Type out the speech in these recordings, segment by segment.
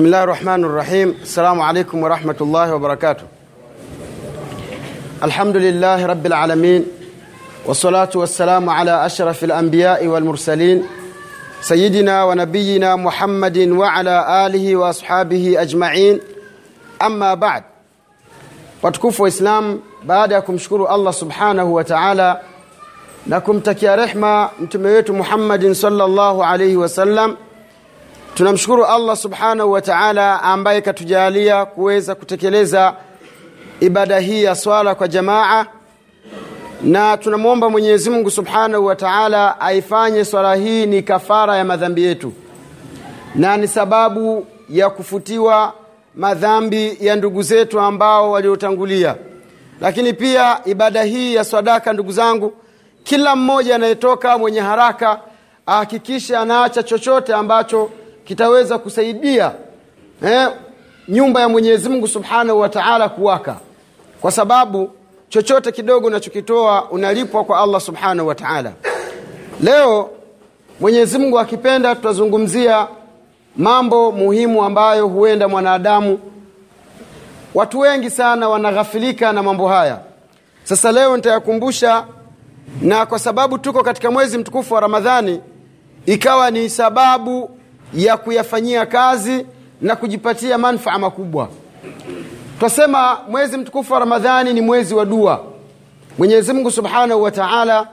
بسم الله الرحمن الرحيم السلام عليكم ورحمة الله وبركاته الحمد لله رب العالمين والصلاة والسلام على أشرف الأنبياء والمرسلين سيدنا ونبينا محمد وعلى آله وأصحابه أجمعين أما بعد watukufu waislamu baada ya kumshukuru allah subhanahu wa taala na kumtakia rehma mtume wetu muhammadin tunamshukuru allah subhanahu wa taala ambaye katujalia kuweza kutekeleza ibada hii ya swala kwa jamaa. Na tunamwomba mwenyezi mungu subhanahu wa taala aifanye swala hii ni kafara ya madhambi yetu. Na ni sababu ya kufutiwa madhambi ya ndugu zetu ambao waliotangulia. Lakini pia ibada hii ya swadaka ndugu zangu kila mmoja anayetoka mwenye haraka ahakikishe anaacha chochote ambacho kitaweza kusaidia eh, nyumba ya mwenyezi mungu subhanahu wa taala kuwaka. Kwa sababu chochote kidogo unachokitoa unalipwa kwa allah subhanahu wa taala. Leo mwenyezi mungu akipenda tutazungumzia mambo muhimu ambayo huenda mwanadamu watu wengi sana wanaghafilika na mambo haya. Sasa leo nitayakumbusha na kwa sababu tuko katika mwezi mtukufu wa ramadhani ikawa ni sababu ya kuyafanyia kazi na kujipatia manfaa makubwa. Twasema mwezi mtukufu wa ramadhani ni mwezi wa dua. Mwenyezi mungu subhanahu wa taala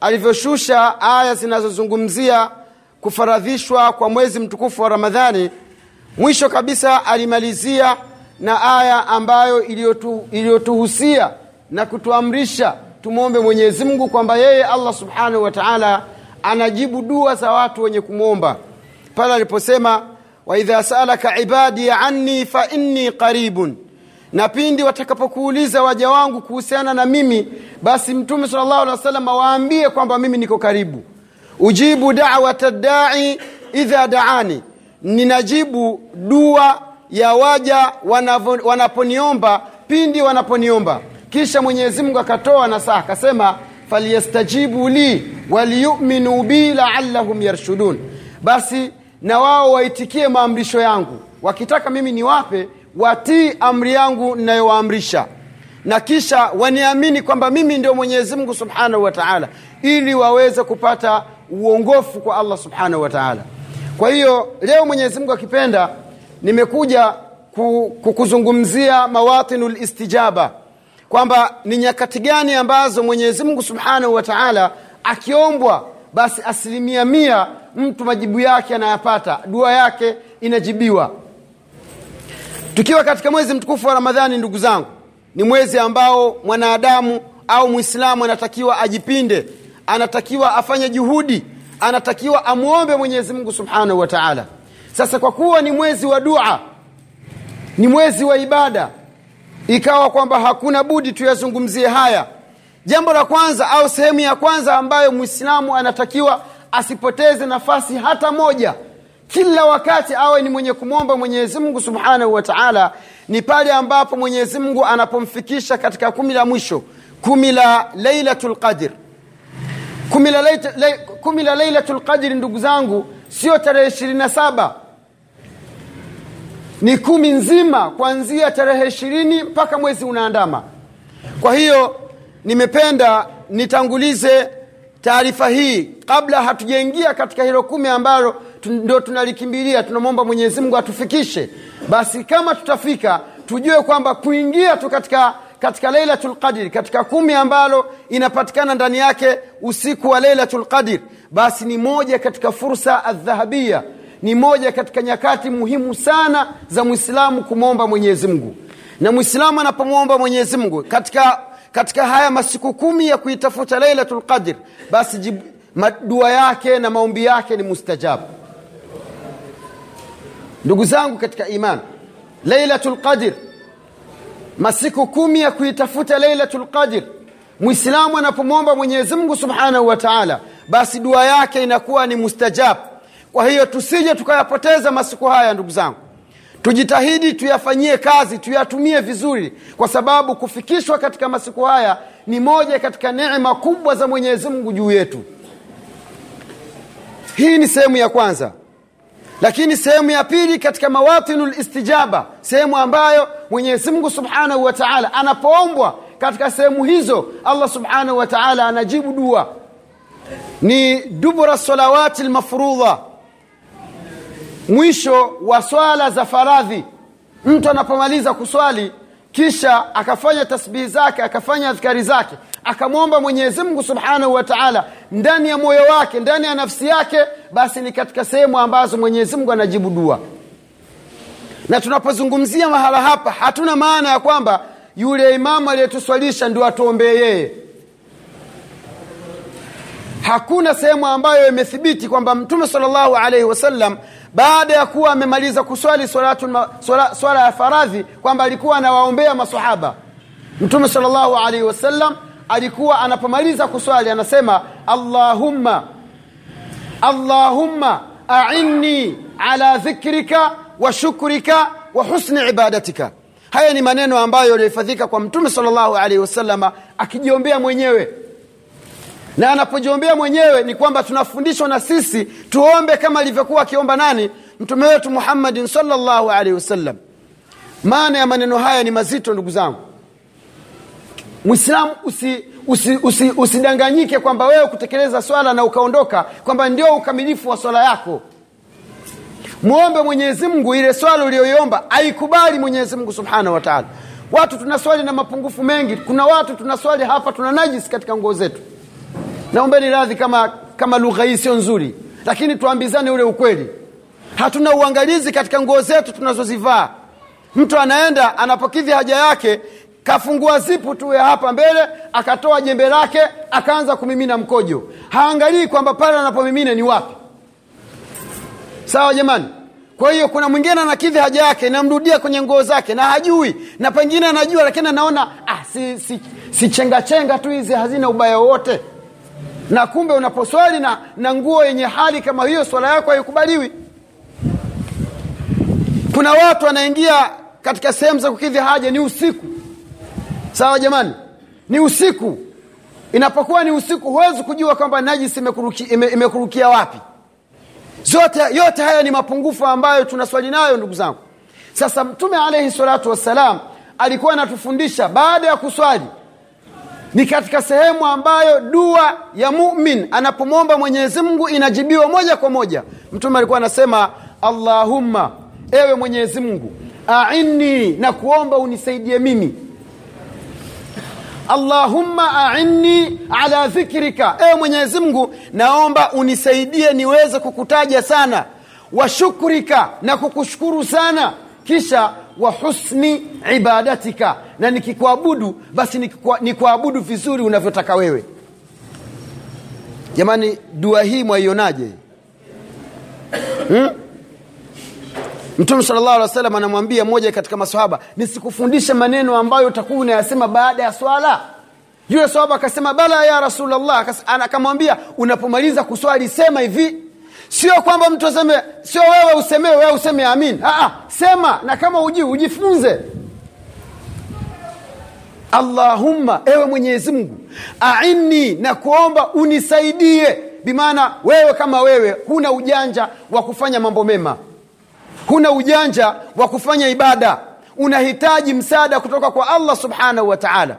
alivyoshusha aya zinazozungumzia kufaradhishwa kwa mwezi mtukufu wa ramadhani mwisho kabisa alimalizia na aya ambayo iliyotuhusia na kutuamrisha tumwombe mwenyezi mungu kwamba yeye allah subhanahu wa taala anajibu dua za watu wenye kumwomba pale aliposema wa idha salaka ibadi anni fa inni qaribun. Na pindi watakapokuuliza waja wangu kuhusiana na mimi basi mtume sallallahu alaihi alehi wa sallam awaambie kwamba mimi niko karibu. Ujibu dawata dai idha daani. Ninajibu dua ya waja wanaponiomba pindi wanaponiomba. Kisha mwenyezi mungu akatoa nasaha akasema falyastajibu li waliyuminu bi laallahum yarshudun. Basi na wao waitikie maamrisho yangu. Wakitaka mimi niwape watii amri yangu ninayowaamrisha. Na kisha waniamini kwamba mimi ndio mwenyezi mungu subhanahu wa taala ili waweze kupata uongofu kwa allah subhanahu wa taala. Kwa hiyo leo mwenyezi mungu akipenda nimekuja kukuzungumzia mawatinu listijaba kwamba ni nyakati gani ambazo mwenyezi mungu subhanahu wa taala akiombwa basi asilimia mia mtu majibu yake anayapata dua yake inajibiwa. Tukiwa katika mwezi mtukufu wa ramadhani ndugu zangu ni mwezi ambao mwanadamu au mwislamu anatakiwa ajipinde anatakiwa afanye juhudi anatakiwa amwombe mwenyezi mungu subhanahu wa taala. Sasa kwa kuwa ni mwezi wa dua ni mwezi wa ibada ikawa kwamba hakuna budi tuyazungumzie haya jambo la kwanza au sehemu ya kwanza ambayo mwislamu anatakiwa asipoteze nafasi hata moja kila wakati awe ni mwenye kumwomba mwenyezi mungu subhanahu wa taala ni pale ambapo mwenyezi mungu anapomfikisha katika kumi la mwisho kumi la lailatu lqadr kumi la, leilatu lqadri ndugu zangu sio tarehe ishirini na saba. Ni kumi nzima kuanzia tarehe ishirini mpaka mwezi unaandama. Kwa hiyo nimependa nitangulize taarifa hii kabla hatujaingia katika hilo kumi ambalo ndo tunalikimbilia. Tunamwomba mwenyezimngu atufikishe. Basi kama tutafika tujue kwamba kuingia tu katika katika leilatu lqadiri katika kumi ambalo inapatikana ndani yake usiku wa leilatu lqadiri basi ni moja katika fursa adhahabia ni moja katika nyakati muhimu sana za mwislamu kumwomba mwenyezimngu na mwislamu anapomwomba mwenyezi mungu katika katika haya masiku kumi ya kuitafuta lailatu lqadir basi dua yake na maombi yake ni mustajabu. Ndugu zangu katika iman lailatu lqadir masiku kumi ya kuitafuta lailatu lqadir mwislamu anapomwomba mwenyezimngu subhanahu wa taala basi dua yake inakuwa ni mustajab kwa hiyo tusije tukayapoteza masiku haya ndugu zangu tujitahidi tuyafanyie kazi tuyatumie vizuri kwa sababu kufikishwa katika masiku haya ni moja katika neema kubwa za mwenyezi mungu juu yetu. Hii ni sehemu ya kwanza. Lakini sehemu ya pili katika mawatinu listijaba sehemu ambayo mwenyezi mungu subhanahu wa taala anapoombwa katika sehemu hizo allah subhanahu wa taala anajibu dua. Ni dubura salawati lmafrudha mwisho wa swala za faradhi. Mtu anapomaliza kuswali kisha akafanya tasbihi zake akafanya adhkari zake akamwomba mwenyezi mungu subhanahu wa taala ndani ya moyo wake ndani ya nafsi yake basi ni katika sehemu ambazo mwenyezi mungu anajibu dua. Na tunapozungumzia mahala hapa hatuna maana ya kwamba yule imamu aliyetuswalisha ndio atuombee yeye. Hakuna sehemu ambayo imethibiti kwamba mtume salllahu alaihi wasallam baada ya kuwa amemaliza kuswali swala, swala, swala ya faradhi kwamba alikuwa anawaombea masahaba mtume salllahu alaihi wasallam alikuwa anapomaliza kuswali anasema allahumma allahumma ainni ala dhikrika wa shukrika wa husni ibadatika. Haya ni maneno ambayo yalihifadhika kwa mtume salllahu alaihi wasallama akijiombea mwenyewe na anapojiombea mwenyewe ni kwamba tunafundishwa na sisi tuombe kama alivyokuwa akiomba nani? Mtume wetu muhammadin salllahu alaihi wasallam. Maana ya maneno haya ni mazito ndugu zangu. Mwislamu usidanganyike usi, usi, usi kwamba wewe kutekeleza swala na ukaondoka kwamba ndio ukamilifu wa swala yako. Mwombe mwenyezi mungu ile swala uliyoiomba aikubali mwenyezi mungu subhanahu wa taala. Watu tunaswali na mapungufu mengi kuna watu tunaswali hapa tuna najisi katika nguo zetu naombeni radhi kama kama lugha hii sio nzuri. Lakini tuambizane ule ukweli. Hatuna uangalizi katika nguo zetu tunazozivaa. Mtu anaenda anapokidhi haja yake kafungua zipu tu ya hapa mbele akatoa jembe lake akaanza kumimina mkojo. Haangalii kwamba pale anapomimina ni wapi. Sawa jamani? Kwa hiyo kuna mwingine anakidhi haja yake namrudia kwenye nguo zake na hajui na pengine anajua lakini anaona ah, si, si, si chenga chenga tu hizi hazina ubaya wowote na kumbe unaposwali na, na nguo yenye hali kama hiyo swala yako haikubaliwi. Kuna watu wanaingia katika sehemu za kukidhi haja ni usiku. Sawa jamani? Ni usiku. Inapokuwa ni usiku huwezi kujua kwamba najisi imekuruki, ime, imekurukia wapi. Zote yote haya ni mapungufu ambayo tunaswali nayo ndugu zangu. Sasa mtume alaihi salatu wassalam alikuwa anatufundisha baada ya kuswali ni katika sehemu ambayo dua ya mumin anapomwomba mwenyezi mungu inajibiwa moja kwa moja. Mtume alikuwa anasema allahumma ewe mwenyezi mungu ainni na kuomba unisaidie mimi. Allahumma ainni ala dhikrika ewe mwenyezi mungu naomba unisaidie niweze kukutaja sana. Wa shukrika na kukushukuru sana. Kisha wa husni ibadatika. Na nikikuabudu basi nikuabudu vizuri unavyotaka wewe. Jamani dua hii mwaionaje? Hmm? mtume sala llah alih wa sallam anamwambia mmoja katika masahaba nisikufundishe maneno ambayo utakuwa unayasema baada ya swala. Yule sababu akasema bala ya rasulllah akamwambia unapomaliza kuswali sema hivi sio kwamba mtu aseme sio wewe usemee wewe useme amin. Aa, sema na kama uji ujifunze. Allahumma ewe mwenyezi mungu ainni na kuomba unisaidie. Bimaana wewe kama wewe huna ujanja wa kufanya mambo mema. Huna ujanja wa kufanya ibada. Unahitaji msaada kutoka kwa allah subhanahu wa taala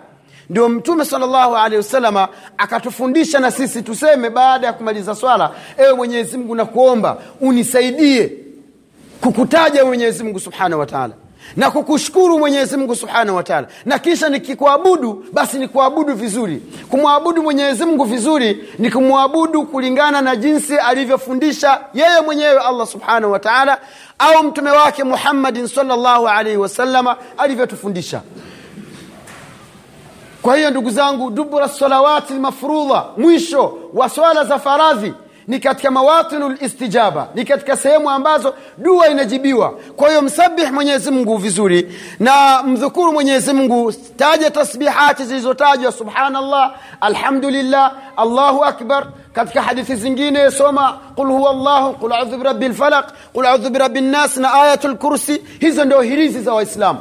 ndio mtume salllahu alehi wasalama akatufundisha na sisi tuseme baada ya kumaliza swala ewe mwenyezimngu nakuomba unisaidie kukutaja mwenyezimngu subhanahu wataala na kukushukuru mwenyezi mungu subhanahu wataala na kisha nikikuabudu basi nikuabudu vizuri. Kumwabudu mwenyezimngu vizuri ni kumwabudu kulingana na jinsi alivyofundisha yeye mwenyewe allah subhanahu wataala au mtume wake muhammadin salllahu alaihi wasalama alivyotufundisha kwa hiyo ndugu zangu dubura salawati lmafrudha mwisho wa swala za faradhi ni katika mawatinu listijaba ni katika sehemu ambazo dua inajibiwa. Kwa hiyo msabih mwenyezi mungu vizuri na mdhukuru mwenyezi mungu taja tasbihati zilizotajwa subhanallah alhamdulillah allahu akbar. Katika hadithi zingine soma qul huwa llahu qul audhu birabi lfalaq qul audhu birabi nnas na ayatu lkursi hizo ndio hirizi za waislamu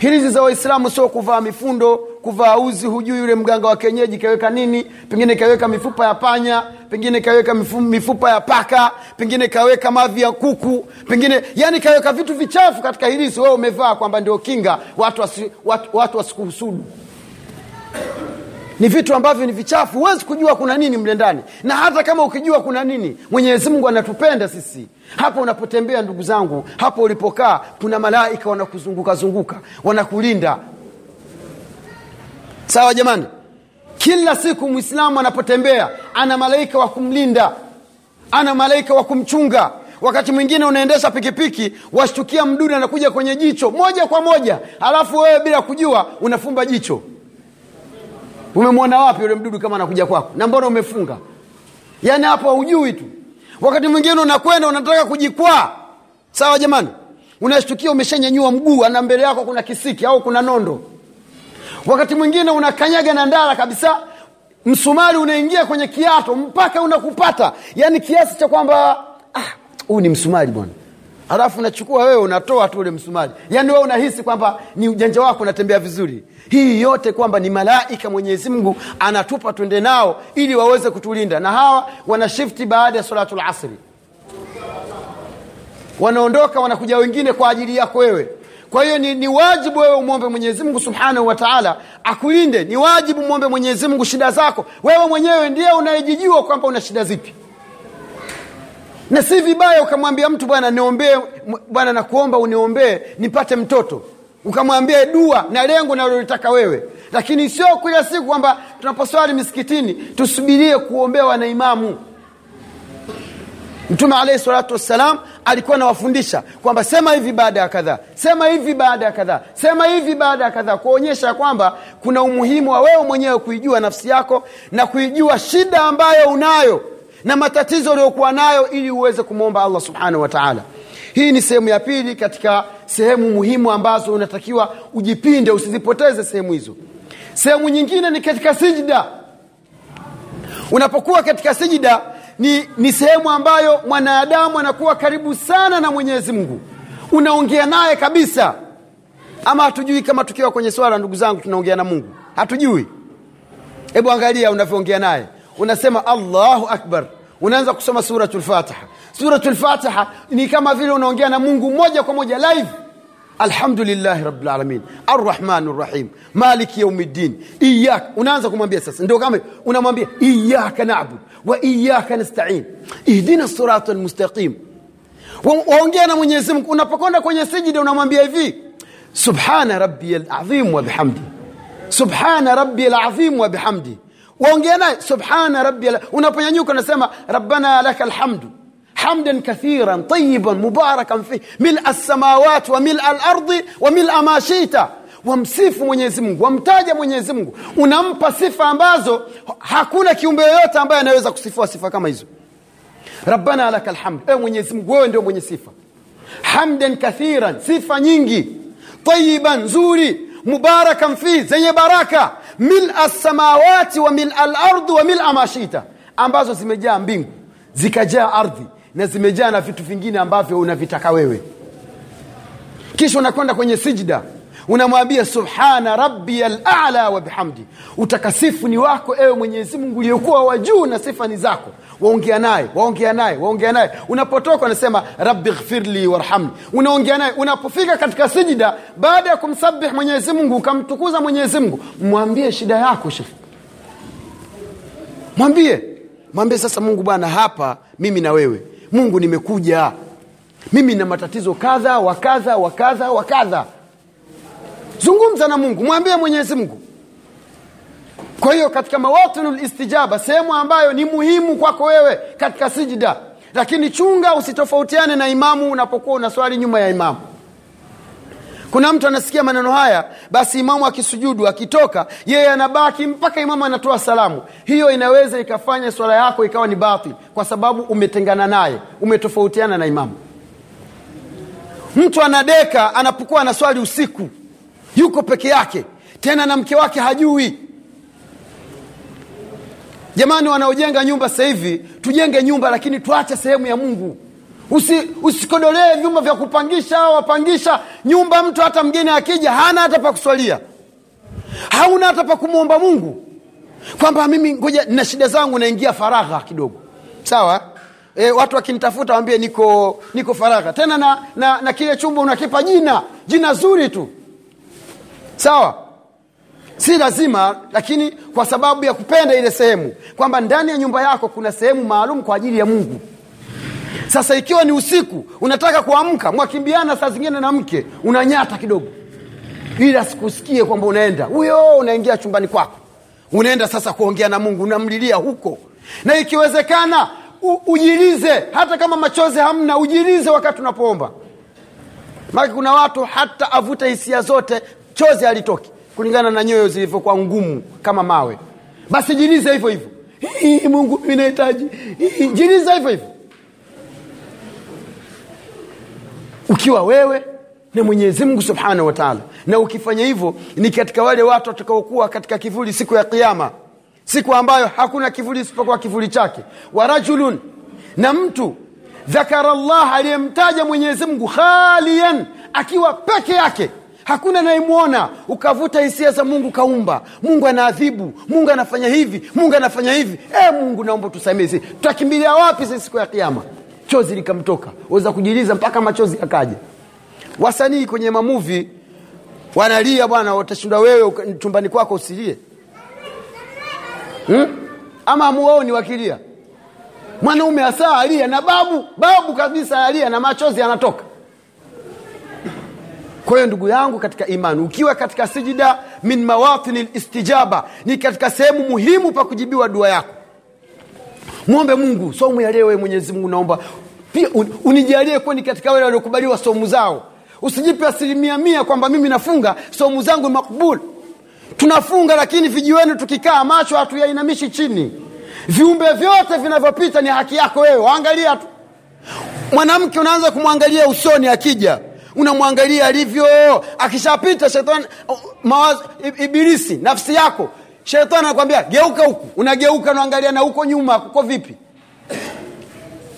hirizi za waislamu sio kuvaa mifundo kuvaa uzi hujui yule mganga wa kenyeji kaweka nini pengine kaweka mifupa ya panya pengine kaweka mifu, mifupa ya paka pengine kaweka mavi ya kuku pengine yani kaweka vitu vichafu katika hirizi. Wewe umevaa kwamba ndio kinga watu wasi, watu, watu wasikuhusudu ni vitu ambavyo ni vichafu. Huwezi kujua kuna nini mle ndani. Na hata kama ukijua kuna nini mwenyezi mungu anatupenda sisi. Hapo unapotembea ndugu zangu hapo ulipokaa kuna malaika wanakuzungukazunguka wanakulinda. Sawa jamani? Kila siku mwislamu anapotembea ana malaika wa kumlinda ana malaika wa kumchunga. Wakati mwingine unaendesha pikipiki washtukia mdudu anakuja kwenye jicho moja kwa moja. Alafu wewe bila kujua unafumba jicho umemwona wapi yule mdudu kama anakuja kwako? Na mbona umefunga? Yaani hapo haujui tu. Wakati mwingine unakwenda unataka kujikwaa. Sawa jamani? Unashtukia umeshanyanyua mguu ana mbele yako kuna kisiki au kuna nondo. Wakati mwingine unakanyaga na ndara kabisa msumari unaingia kwenye kiato mpaka unakupata. Yaani kiasi cha kwamba huu ah, ni msumari bwana alafu unachukua wewe unatoa tu ule msumari. Yaani wewe unahisi kwamba ni ujanja wako unatembea vizuri. Hii yote kwamba ni malaika mwenyezi mungu anatupa twende nao ili waweze kutulinda. Na hawa wanashifti baada ya salatu lasri wanaondoka wanakuja wengine kwa ajili yako wewe. Kwa hiyo ni, ni wajibu wewe umwombe mwenyezi mungu subhanahu wataala akulinde. Ni wajibu mwombe mwenyezi mungu shida zako. Wewe mwenyewe ndiye unayejijua kwamba una shida zipi na si vibaya ukamwambia mtu bwana niombee bwana nakuomba uniombee nipate mtoto. Ukamwambia dua na lengo nalolitaka wewe. Lakini sio kila siku kwamba tunaposwali misikitini tusubirie kuombewa na imamu mtume alaihi salatu wassalam alikuwa anawafundisha kwamba sema hivi baada ya kadhaa sema hivi baada ya kadhaa sema hivi baada ya kadhaa kuonyesha kwamba kuna umuhimu wa wewe mwenyewe kuijua nafsi yako na kuijua shida ambayo unayo na matatizo aliyokuwa nayo ili uweze kumwomba allah subhanahu wa taala. Hii ni sehemu ya pili katika sehemu muhimu ambazo unatakiwa ujipinde usizipoteze sehemu hizo. Sehemu nyingine ni katika sijida unapokuwa katika sijida ni, ni sehemu ambayo mwanadamu anakuwa karibu sana na mwenyezi mungu. Unaongea naye kabisa. Ama hatujui kama tukiwa kwenye swala ndugu zangu tunaongea na mungu. Hatujui. Hebu angalia unavyoongea naye unasema allahu akbar. Unaanza kusoma suratu lfatiha suratu lfatiha ni kama vile unaongea na mungu moja kwa moja live. Alhamdulillahi rabilalamin arrahmani rrahim maliki yaumiddin iyak unaanza kumwambia sasa. Ndio kama unamwambia iyaka nabud wa iyaka nastain. Ihdina sirata lmustaqim waongea na mwenyezi mungu. Unapokwenda kwenye sijida unamwambia hivi subhana rabbiya lazim wa bihamdi. Subhana rabbiya lazim wa bihamdi waongea naye subhana rabbiya unaponyanyuka unasema rabbana laka alhamdu حمدا كثيرا طيبا مباركا فيه ملء السماوات وملء الارض وملء ما شئت wamsifu mwenyezi mungu wamtaja mwenyezi mungu unampa sifa ambazo hakuna kiumbe yoyote ambaye anaweza kusifiwa sifa kama hizo rabbana laka lhamd ewe mwenyezi mungu wewe ndio mwenye sifa hamdan kathiran sifa nyingi tayiban nzuri mubarakan fi zenye baraka mila lsamawati wa mila lardi wa mila mashita ambazo zimejaa mbingu zikajaa ardhi na zimejaa na vitu vingine ambavyo unavitaka wewe. Kisha unakwenda kwenye sijda unamwambia subhana rabbiya lala wa bihamdi. Utakasifu ni wako ewe mwenyezi mungu uliokuwa wa juu na sifa ni zako waongea naye waongea naye waongea naye. Unapotoka unasema rabbi ghfirli warhamni. Unaongea naye. Unapofika katika sijida baada ya kumsabih mwenyezi mungu ukamtukuza mwenyezi mungu mwambie shida yako shefu mwambie. Mwambie sasa mungu bwana hapa mimi na wewe. Mungu nimekuja. Mimi na matatizo kadha wa kadha wa kadha wa kadha. Zungumza na mungu. Mwambie mwenyezi mungu kwa hiyo katika mawatinu listijaba sehemu ambayo ni muhimu kwako wewe katika sijida lakini chunga usitofautiane na imamu unapokuwa unaswali nyuma ya imamu. Kuna mtu anasikia maneno haya basi imamu akisujudu akitoka yeye anabaki mpaka imamu anatoa salamu. Hiyo inaweza ikafanya swala yako ikawa ni batil kwa sababu umetengana naye umetofautiana na imamu. Mtu anadeka anapokuwa anaswali usiku yuko peke yake tena na mke wake hajui jamani wanaojenga nyumba sasa hivi tujenge nyumba lakini tuache sehemu ya mungu. Usi, usikodolee vyumba vya kupangisha au wapangisha. Nyumba mtu hata mgeni akija hana hata pa kuswalia. Hauna hata pa kumwomba mungu. Kwamba mimi ngoja na shida zangu naingia faragha kidogo. Sawa? E, watu wakinitafuta waambie niko niko faragha. Tena na, na, na kile chumba unakipa jina. Jina zuri tu. Sawa si lazima lakini kwa sababu ya kupenda ile sehemu kwamba ndani ya nyumba yako kuna sehemu maalum kwa ajili ya mungu. Sasa ikiwa ni usiku unataka kuamka mwakimbiana saa zingine na mke unanyata kidogo. Ili asikusikie kwamba unaenda. Huyo unaingia chumbani kwako. Unaenda sasa kuongea na mungu unamlilia huko. Na ikiwezekana u, ujilize. Hata kama machozi hamna ujilize wakati unapoomba. Maake kuna watu hata avute hisia zote chozi halitoki kulingana na nyoyo zilivyokuwa ngumu kama mawe. Basi jiliza hivyo hivyo. Mungu mimi nahitaji. Jiliza hivyo hivyo. Ukiwa wewe na mwenyezi mungu subhanahu wa taala. Na ukifanya hivyo ni katika wale watu watakaokuwa katika kivuli siku ya kiama siku ambayo hakuna kivuli isipokuwa kivuli chake. Wa rajulun na mtu dhakara llah aliyemtaja mwenyezi mungu khalian akiwa peke yake hakuna anayemwona. Ukavuta hisia za mungu kaumba mungu anaadhibu. Mungu anafanya hivi. Mungu anafanya hivi. E, mungu naomba tusamee tutakimbilia wapi sisi siku ya kiama chozi likamtoka. Weza kujiliza mpaka machozi yakaja. Wasanii kwenye mamuvi wanalia bwana utashinda wewe chumbani kwako usilie. Hmm? ama amuwaoni wakilia. Mwanaume asaa alia na babu. Babu kabisa alia na machozi yanatoka kwa hiyo ndugu yangu katika imani ukiwa katika sijida min mawatini listijaba ni katika sehemu muhimu pa kujibiwa dua yako. Mwombe mungu somu ya leo mwenyezi mungu naomba. Pia un, unijalie kuwa ni katika wale waliokubaliwa somu zao. Usijipe asilimia mia kwamba mimi nafunga somu zangu makbul. Tunafunga lakini vijiwenu tukikaa macho hatuyainamishi chini. Viumbe vyote vinavyopita ni haki yako wewe waangalia tu. Mwanamke unaanza kumwangalia usoni akija unamwangalia alivyo. Akishapita shetani mawazo ibilisi nafsi yako. Shetani anakwambia geuka huku. Unageuka unaangalia na huko nyuma kuko vipi?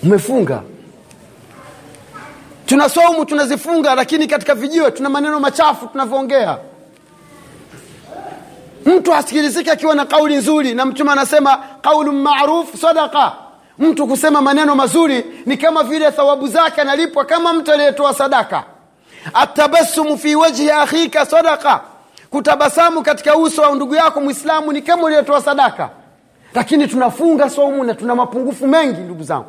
Umefunga. Tuna somu tunazifunga lakini katika vijiwe tuna maneno machafu tunavyoongea. Mtu asikilizike akiwa na kauli nzuri na mtume anasema qaulu maruf sadaka mtu kusema maneno mazuri ni kama vile thawabu zake analipwa kama mtu aliyetoa sadaka atabasumu fi wajhi akhika sadaka kutabasamu katika uso wa ndugu yako mwislamu ni kama uliyetoa sadaka. Lakini tunafunga somu na tuna mapungufu mengi ndugu zangu.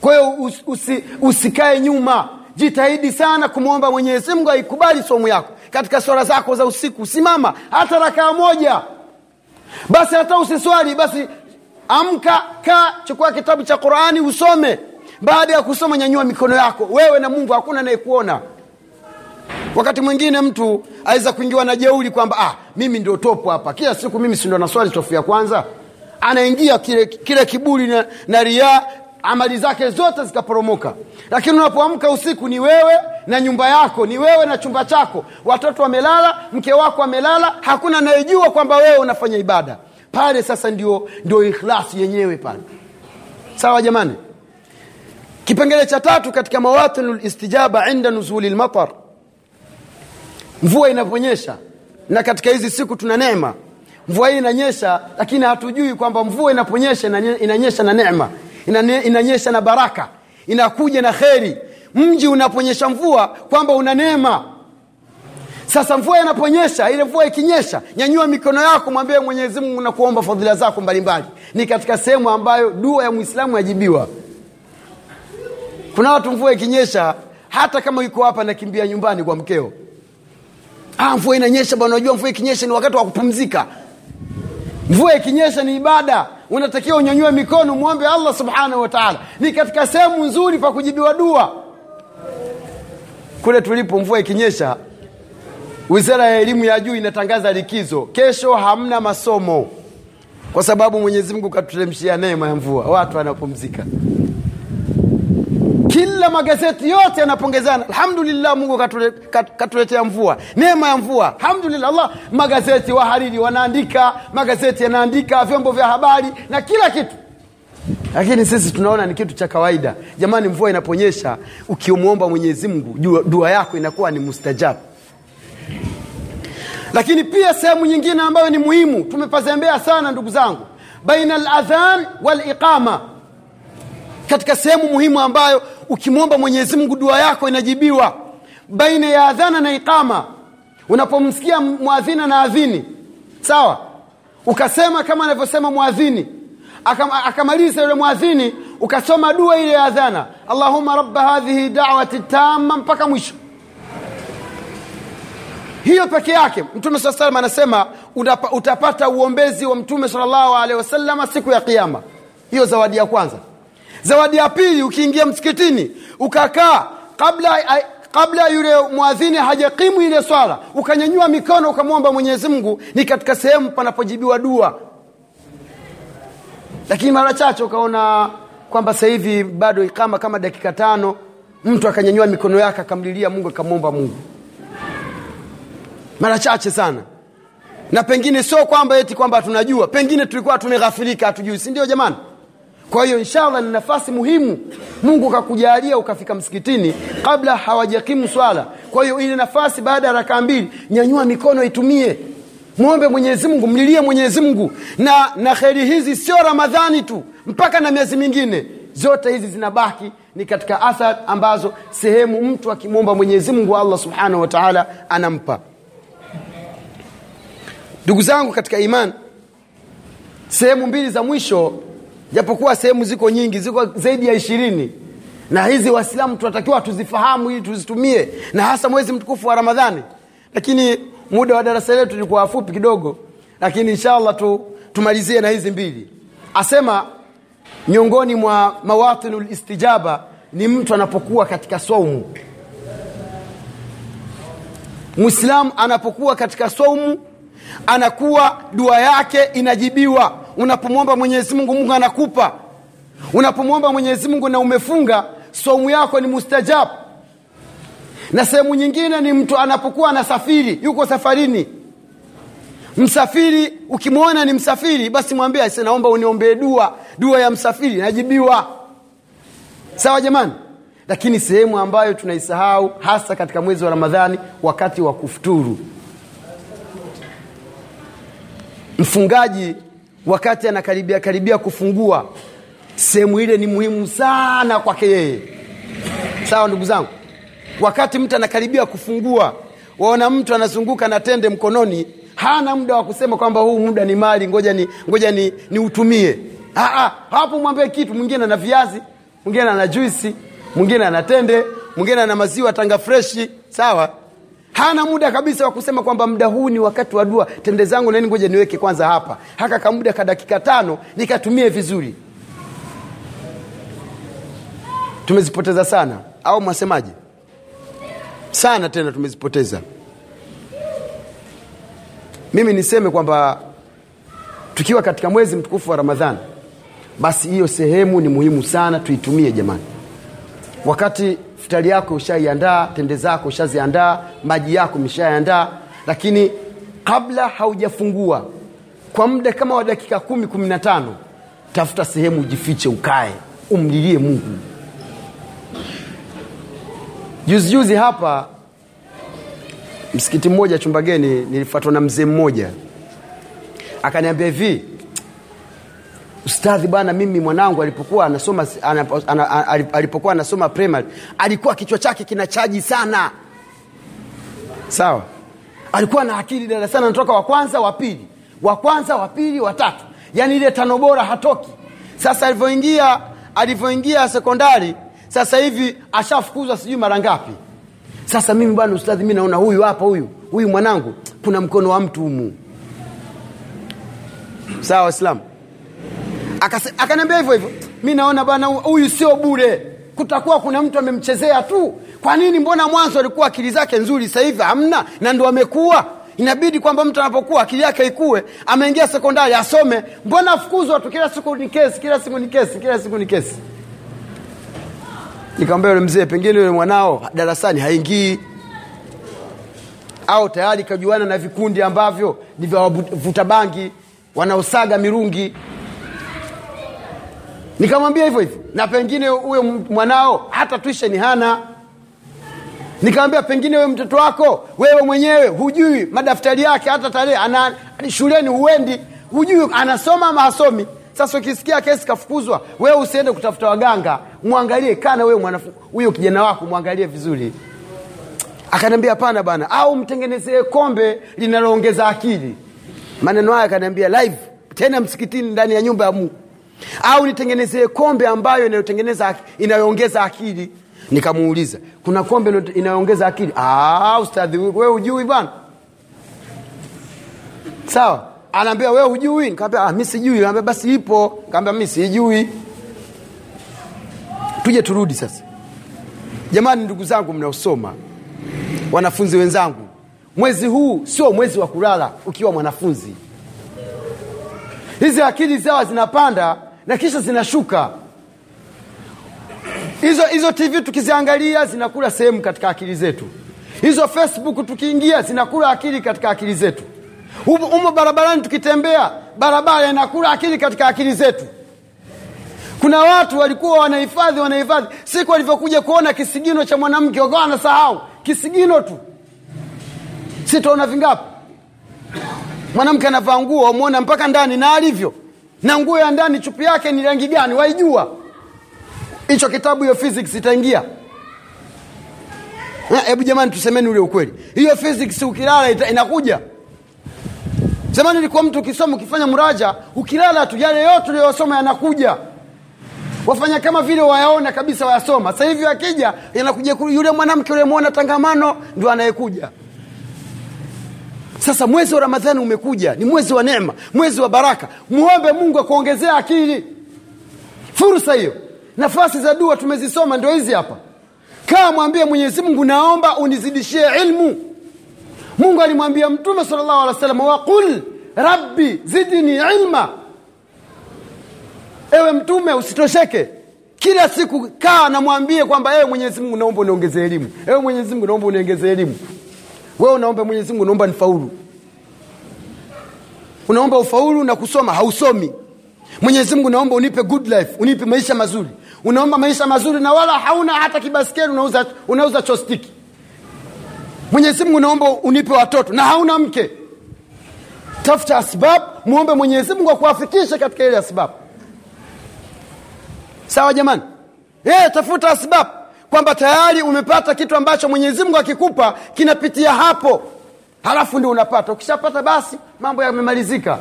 Kwa hiyo us, usi, usikae nyuma. Jitahidi sana kumwomba mwenyezi mungu aikubali somu yako. Katika swala zako za usiku simama. Hata rakaa moja. Basi hata usiswali basi amka kaa chukua kitabu cha qurani usome. Baada ya kusoma nyanyua mikono yako. Wewe na mungu hakuna anayekuona wakati mwingine mtu aweza kuingiwa na jeuli kwamba ah, mimi ndio topo hapa. Kila siku mimi sindo naswali tofu ya kwanza. Anaingia kile, kile kiburi na, na riaa amali zake zote zikaporomoka. Lakini unapoamka usiku ni wewe na nyumba yako ni wewe na chumba chako. Watoto wamelala mke wako amelala hakuna anayejua kwamba wewe unafanya ibada. Pale sasa ndio, ndio ikhlasi yenyewe pale. Sawa jamani? Kipengele cha tatu katika mawatinul listijaba inda nuzuli lmatar mvua inavyonyesha na katika hizi siku tuna neema. Mvua hii inanyesha lakini hatujui kwamba mvua inaponyesha inanyesha na neema. Inanyesha na baraka. Inakuja na kheri. Mji unaponyesha mvua kwamba una neema. Sasa mvua inaponyesha ile mvua ikinyesha nyanyua mikono yako mwambie mwenyezi mungu na kuomba fadhila zako mbalimbali. Ni katika sehemu ambayo dua ya mwislamu yajibiwa kuna watu mvua ikinyesha hata kama yuko hapa nakimbia nyumbani kwa mkeo ah, mvua inanyesha bwana unajua mvua ikinyesha ni wakati wa kupumzika. Mvua ikinyesha ni ibada. Unatakiwa unyanyue mikono mwombe allah subhanahu wa taala. Ni katika sehemu nzuri pa kujibiwa dua. Kule tulipo mvua ikinyesha wizara ya elimu ya juu inatangaza likizo. Kesho hamna masomo. Kwa sababu mwenyezi mungu katuteremshia neema ya mvua. Watu wanapumzika kila magazeti yote yanapongezana. Alhamdulillah mungu katuletea katule mvua. Neema ya mvua. Alhamdulillah allah magazeti wahariri wanaandika magazeti yanaandika vyombo vya habari na kila kitu. Lakini sisi tunaona ni kitu cha kawaida. Jamani mvua inaponyesha ukimwomba mwenyezi mungu dua yako inakuwa ni mustajabu lakini pia sehemu nyingine ambayo ni muhimu tumepazembea sana ndugu zangu baina ladhan waliqama. Katika sehemu muhimu ambayo ukimwomba mwenyezi mungu dua yako inajibiwa. Baina ya adhana na iqama. Unapomsikia mwadhina na adhini. Sawa? Ukasema kama anavyosema mwadhini akamaliza yule mwadhini ukasoma dua ile ya adhana. Allahuma raba hadhihi dawati tama mpaka mwisho. Hiyo peke yake mtume saa salam anasema utapata uombezi wa mtume salllahu alehi wasalama siku ya kiama hiyo zawadi ya kwanza zawadi ya pili ukiingia msikitini ukakaa kabla kabla yule mwadhini hajakimu ile swala ukanyanyua mikono ukamwomba mwenyezi mungu ni katika sehemu panapojibiwa dua. Lakini mara chache ukaona kwamba sasa hivi bado ikama kama dakika tano mtu akanyanyua mikono yake akamlilia mungu akamwomba mungu. Mara chache sana. Na pengine sio kwamba eti kwamba tunajua pengine tulikuwa tumeghafilika hatujui si ndio jamani kwa hiyo inshallah ni nafasi muhimu. Mungu kakujalia ukafika msikitini kabla hawajakimu swala. Kwa hiyo ile nafasi baada ya rakaa mbili nyanyua mikono itumie. Mwombe mwenyezimngu mlilie mwenyezimngu na na kheri hizi sio ramadhani tu mpaka na miezi mingine. Zote hizi zinabaki ni katika athar ambazo sehemu mtu akimwomba mwenyezimngu allah subhanahu wa taala anampa. Ndugu zangu katika iman sehemu mbili za mwisho japokuwa sehemu ziko nyingi ziko zaidi ya ishirini. Na hizi waislamu tunatakiwa tuzifahamu ili tuzitumie na hasa mwezi mtukufu wa ramadhani. Lakini muda wa darasa letu ni kwa fupi kidogo lakini inshallah tu, tumalizie na hizi mbili. Asema miongoni mwa mawatinu listijaba ni mtu anapokuwa katika saumu mwislamu anapokuwa katika saumu anakuwa dua yake inajibiwa unapomwomba mwenyezi mungu mungu anakupa. Unapomwomba mwenyezi mungu na umefunga somu yako ni mustajab. Na sehemu nyingine ni mtu anapokuwa anasafiri yuko safarini. Msafiri ukimwona ni msafiri basi mwambie naomba uniombee dua. Dua ya msafiri najibiwa. Sawa jamani? Lakini sehemu ambayo tunaisahau hasa katika mwezi wa ramadhani wakati wa kufuturu. Mfungaji wakati anakaribia karibia kufungua sehemu ile ni muhimu sana kwake yeye. Sawa ndugu zangu? Wakati mtu anakaribia kufungua waona mtu anazunguka na tende mkononi hana muda wa kusema kwamba huu muda ni mali ngoja ni ngoja ni niutumie hapo mwambie kitu mwingine ana viazi mwingine ana juisi mwingine ana tende mwingine ana maziwa tanga freshi sawa hana muda kabisa wa kusema kwamba muda huu ni wakati wa dua. Tende zangu nani ngoja niweke kwanza hapa. Haka kamuda ka dakika tano nikatumie vizuri. Tumezipoteza sana. Au mwasemaje? Sana tena tumezipoteza. Mimi niseme kwamba tukiwa katika mwezi mtukufu wa ramadhan basi hiyo sehemu ni muhimu sana tuitumie jamani. Wakati futari yako ushaiandaa tende zako ushaziandaa maji yako umeshayandaa lakini kabla haujafungua kwa muda kama wa dakika kumi kumi na tano tafuta sehemu ujifiche ukae umlilie mungu. Juzijuzi hapa msikiti mmoja chumbageni nilifuatwa na mzee mmoja. Akaniambia hivi ustadhi bwana mimi mwanangu alipokuwa anasoma anapo, ana, alipokuwa anasoma primary alikuwa kichwa chake kina chaji sana. Sawa? Alikuwa na akili darasani anatoka wa kwanza wa pili. Wa kwanza wa pili wa tatu. Yaani ile tano bora hatoki. Sasa alivyoingia alivyoingia sekondari sasa hivi ashafukuzwa sijui mara ngapi. Sasa mimi bwana ustadhi mi naona huyu hapa huyu huyu mwanangu kuna mkono wa mtu humu. Sawa waislamu akaniambia hivyo hivyo. Mi naona bwana huyu sio bure. Kutakuwa kuna mtu amemchezea tu. Kwa nini? Mbona mwanzo alikuwa akili zake nzuri sasa hivi hamna? Na ndo amekuwa inabidi kwamba mtu anapokuwa akili yake ikue ameingia sekondari asome. Mbona afukuzwa tu? Kila siku ni kesi kila siku ni kesi kila siku ni kesi. Nikamwambia yule mzee pengine yule mwanao darasani haingii. Au tayari kajuana na vikundi ambavyo ni vya wavuta bangi wanaosaga mirungi nikamwambia hivyo hivyo. Na pengine huyo mwanao hata tuisheni hana. Nikamwambia pengine wewe mtoto wako wewe mwenyewe hujui madaftari yake hata tarehe shuleni huendi hujui anasoma ama hasomi. Sasa ukisikia kesi kafukuzwa wewe usiende kutafuta waganga. Mwangalie kana wewe huyo kijana wako mwangalie vizuri. Akaniambia hapana bana au mtengenezee kombe linaloongeza akili. Maneno haya akaniambia live tena msikitini ndani ya nyumba ya mungu au nitengenezee kombe ambayo inayotengeneza inayoongeza akili. Nikamuuliza kuna kombe inayoongeza akili? "Ah, ustadhi wewe hujui bwana. Sawa. Anaambia wewe hujui. Nikaambia ah, mi sijui. Anaambia, basi ipo. Nikaambia mi sijui. Tuje turudi sasa. Jamani ndugu zangu mnaosoma wanafunzi wenzangu mwezi huu sio mwezi wa kulala ukiwa mwanafunzi hizi akili zawa zinapanda na kisha zinashuka. Hizo hizo tv tukiziangalia zinakula sehemu katika akili zetu. Hizo facebook tukiingia zinakula akili katika akili zetu. Humo barabarani tukitembea barabara inakula akili katika akili zetu. Kuna watu walikuwa wanahifadhi wanahifadhi. Siku walivyokuja kuona kisigino cha mwanamke wakawa wanasahau. Kisigino tu. Sitaona vingapi mwanamke anavaa nguo wamwona mpaka ndani na alivyo. Na nguo ya ndani chupi yake ni rangi gani? Waijua. Hicho kitabu hiyo physics itaingia. Eh, hebu jamani tusemeni ule ukweli. Hiyo physics ukilala ita, inakuja. Zamani ilikuwa mtu ukisoma ukifanya mraja ukilala tu yale yote uliyosoma yanakuja. Wafanya kama vile wayaona kabisa wayasoma. Sasa hivi akija yanakuja ku- yule mwanamke uliyemwona tangamano ndio anayekuja sasa mwezi wa ramadhani umekuja ni mwezi wa neema mwezi wa baraka. Muombe mungu akuongezea akili. Fursa hiyo. Nafasi za dua tumezisoma ndio hizi hapa. Kaa mwambie mwenyezi mungu naomba unizidishie ilmu. Mungu alimwambia mtume sal llahu alih wa sallam waqul rabbi zidni ilma. Ewe mtume usitosheke. Kila siku kaa namwambie kwamba ewe mwenyezi mungu naomba uniongeze elimu. Ewe mwenyezi mungu naomba uniongeze elimu wewe unaomba mwenyezi mungu naomba nifaulu. Unaomba ufaulu na kusoma hausomi. Mwenyezi mungu naomba unipe good life unipe maisha mazuri. Unaomba maisha mazuri na wala hauna hata kibaskeli unauza, unauza chostiki mwenyezi mungu naomba unipe watoto na hauna mke. Tafuta asbabu muombe mwenyezi mungu akuafikishe katika ile asbabu sawa jamani? E, tafuta asbab kwamba tayari umepata kitu ambacho mwenyezi mungu akikupa kinapitia hapo. Halafu ndio unapata. Ukishapata basi mambo yamemalizika.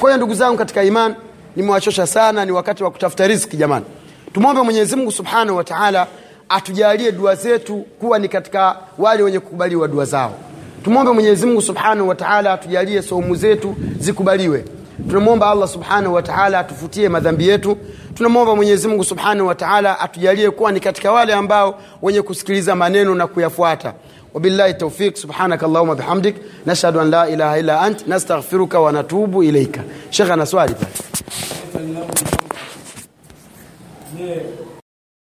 Kwa hiyo ndugu zangu katika iman nimewachosha sana ni wakati wa kutafuta riski jamani. Tumwombe mwenyezi mungu subhanahu wa taala atujalie dua zetu kuwa ni katika wale wenye kukubaliwa dua zao. Tumwombe mwenyezi mungu subhanahu wa taala atujalie saumu zetu zikubaliwe tunamwomba allah subhanahu wataala atufutie madhambi yetu. Tunamwomba mwenyezimungu subhanahu wataala atujalie kuwa ni katika wale ambao wenye kusikiliza maneno na kuyafuata. Wabillahi taufiq subhanaka allahuma bihamdik nashhadu an la ilaha illa ant nastaghfiruka wa natubu ilaika shekhe ana swali pale.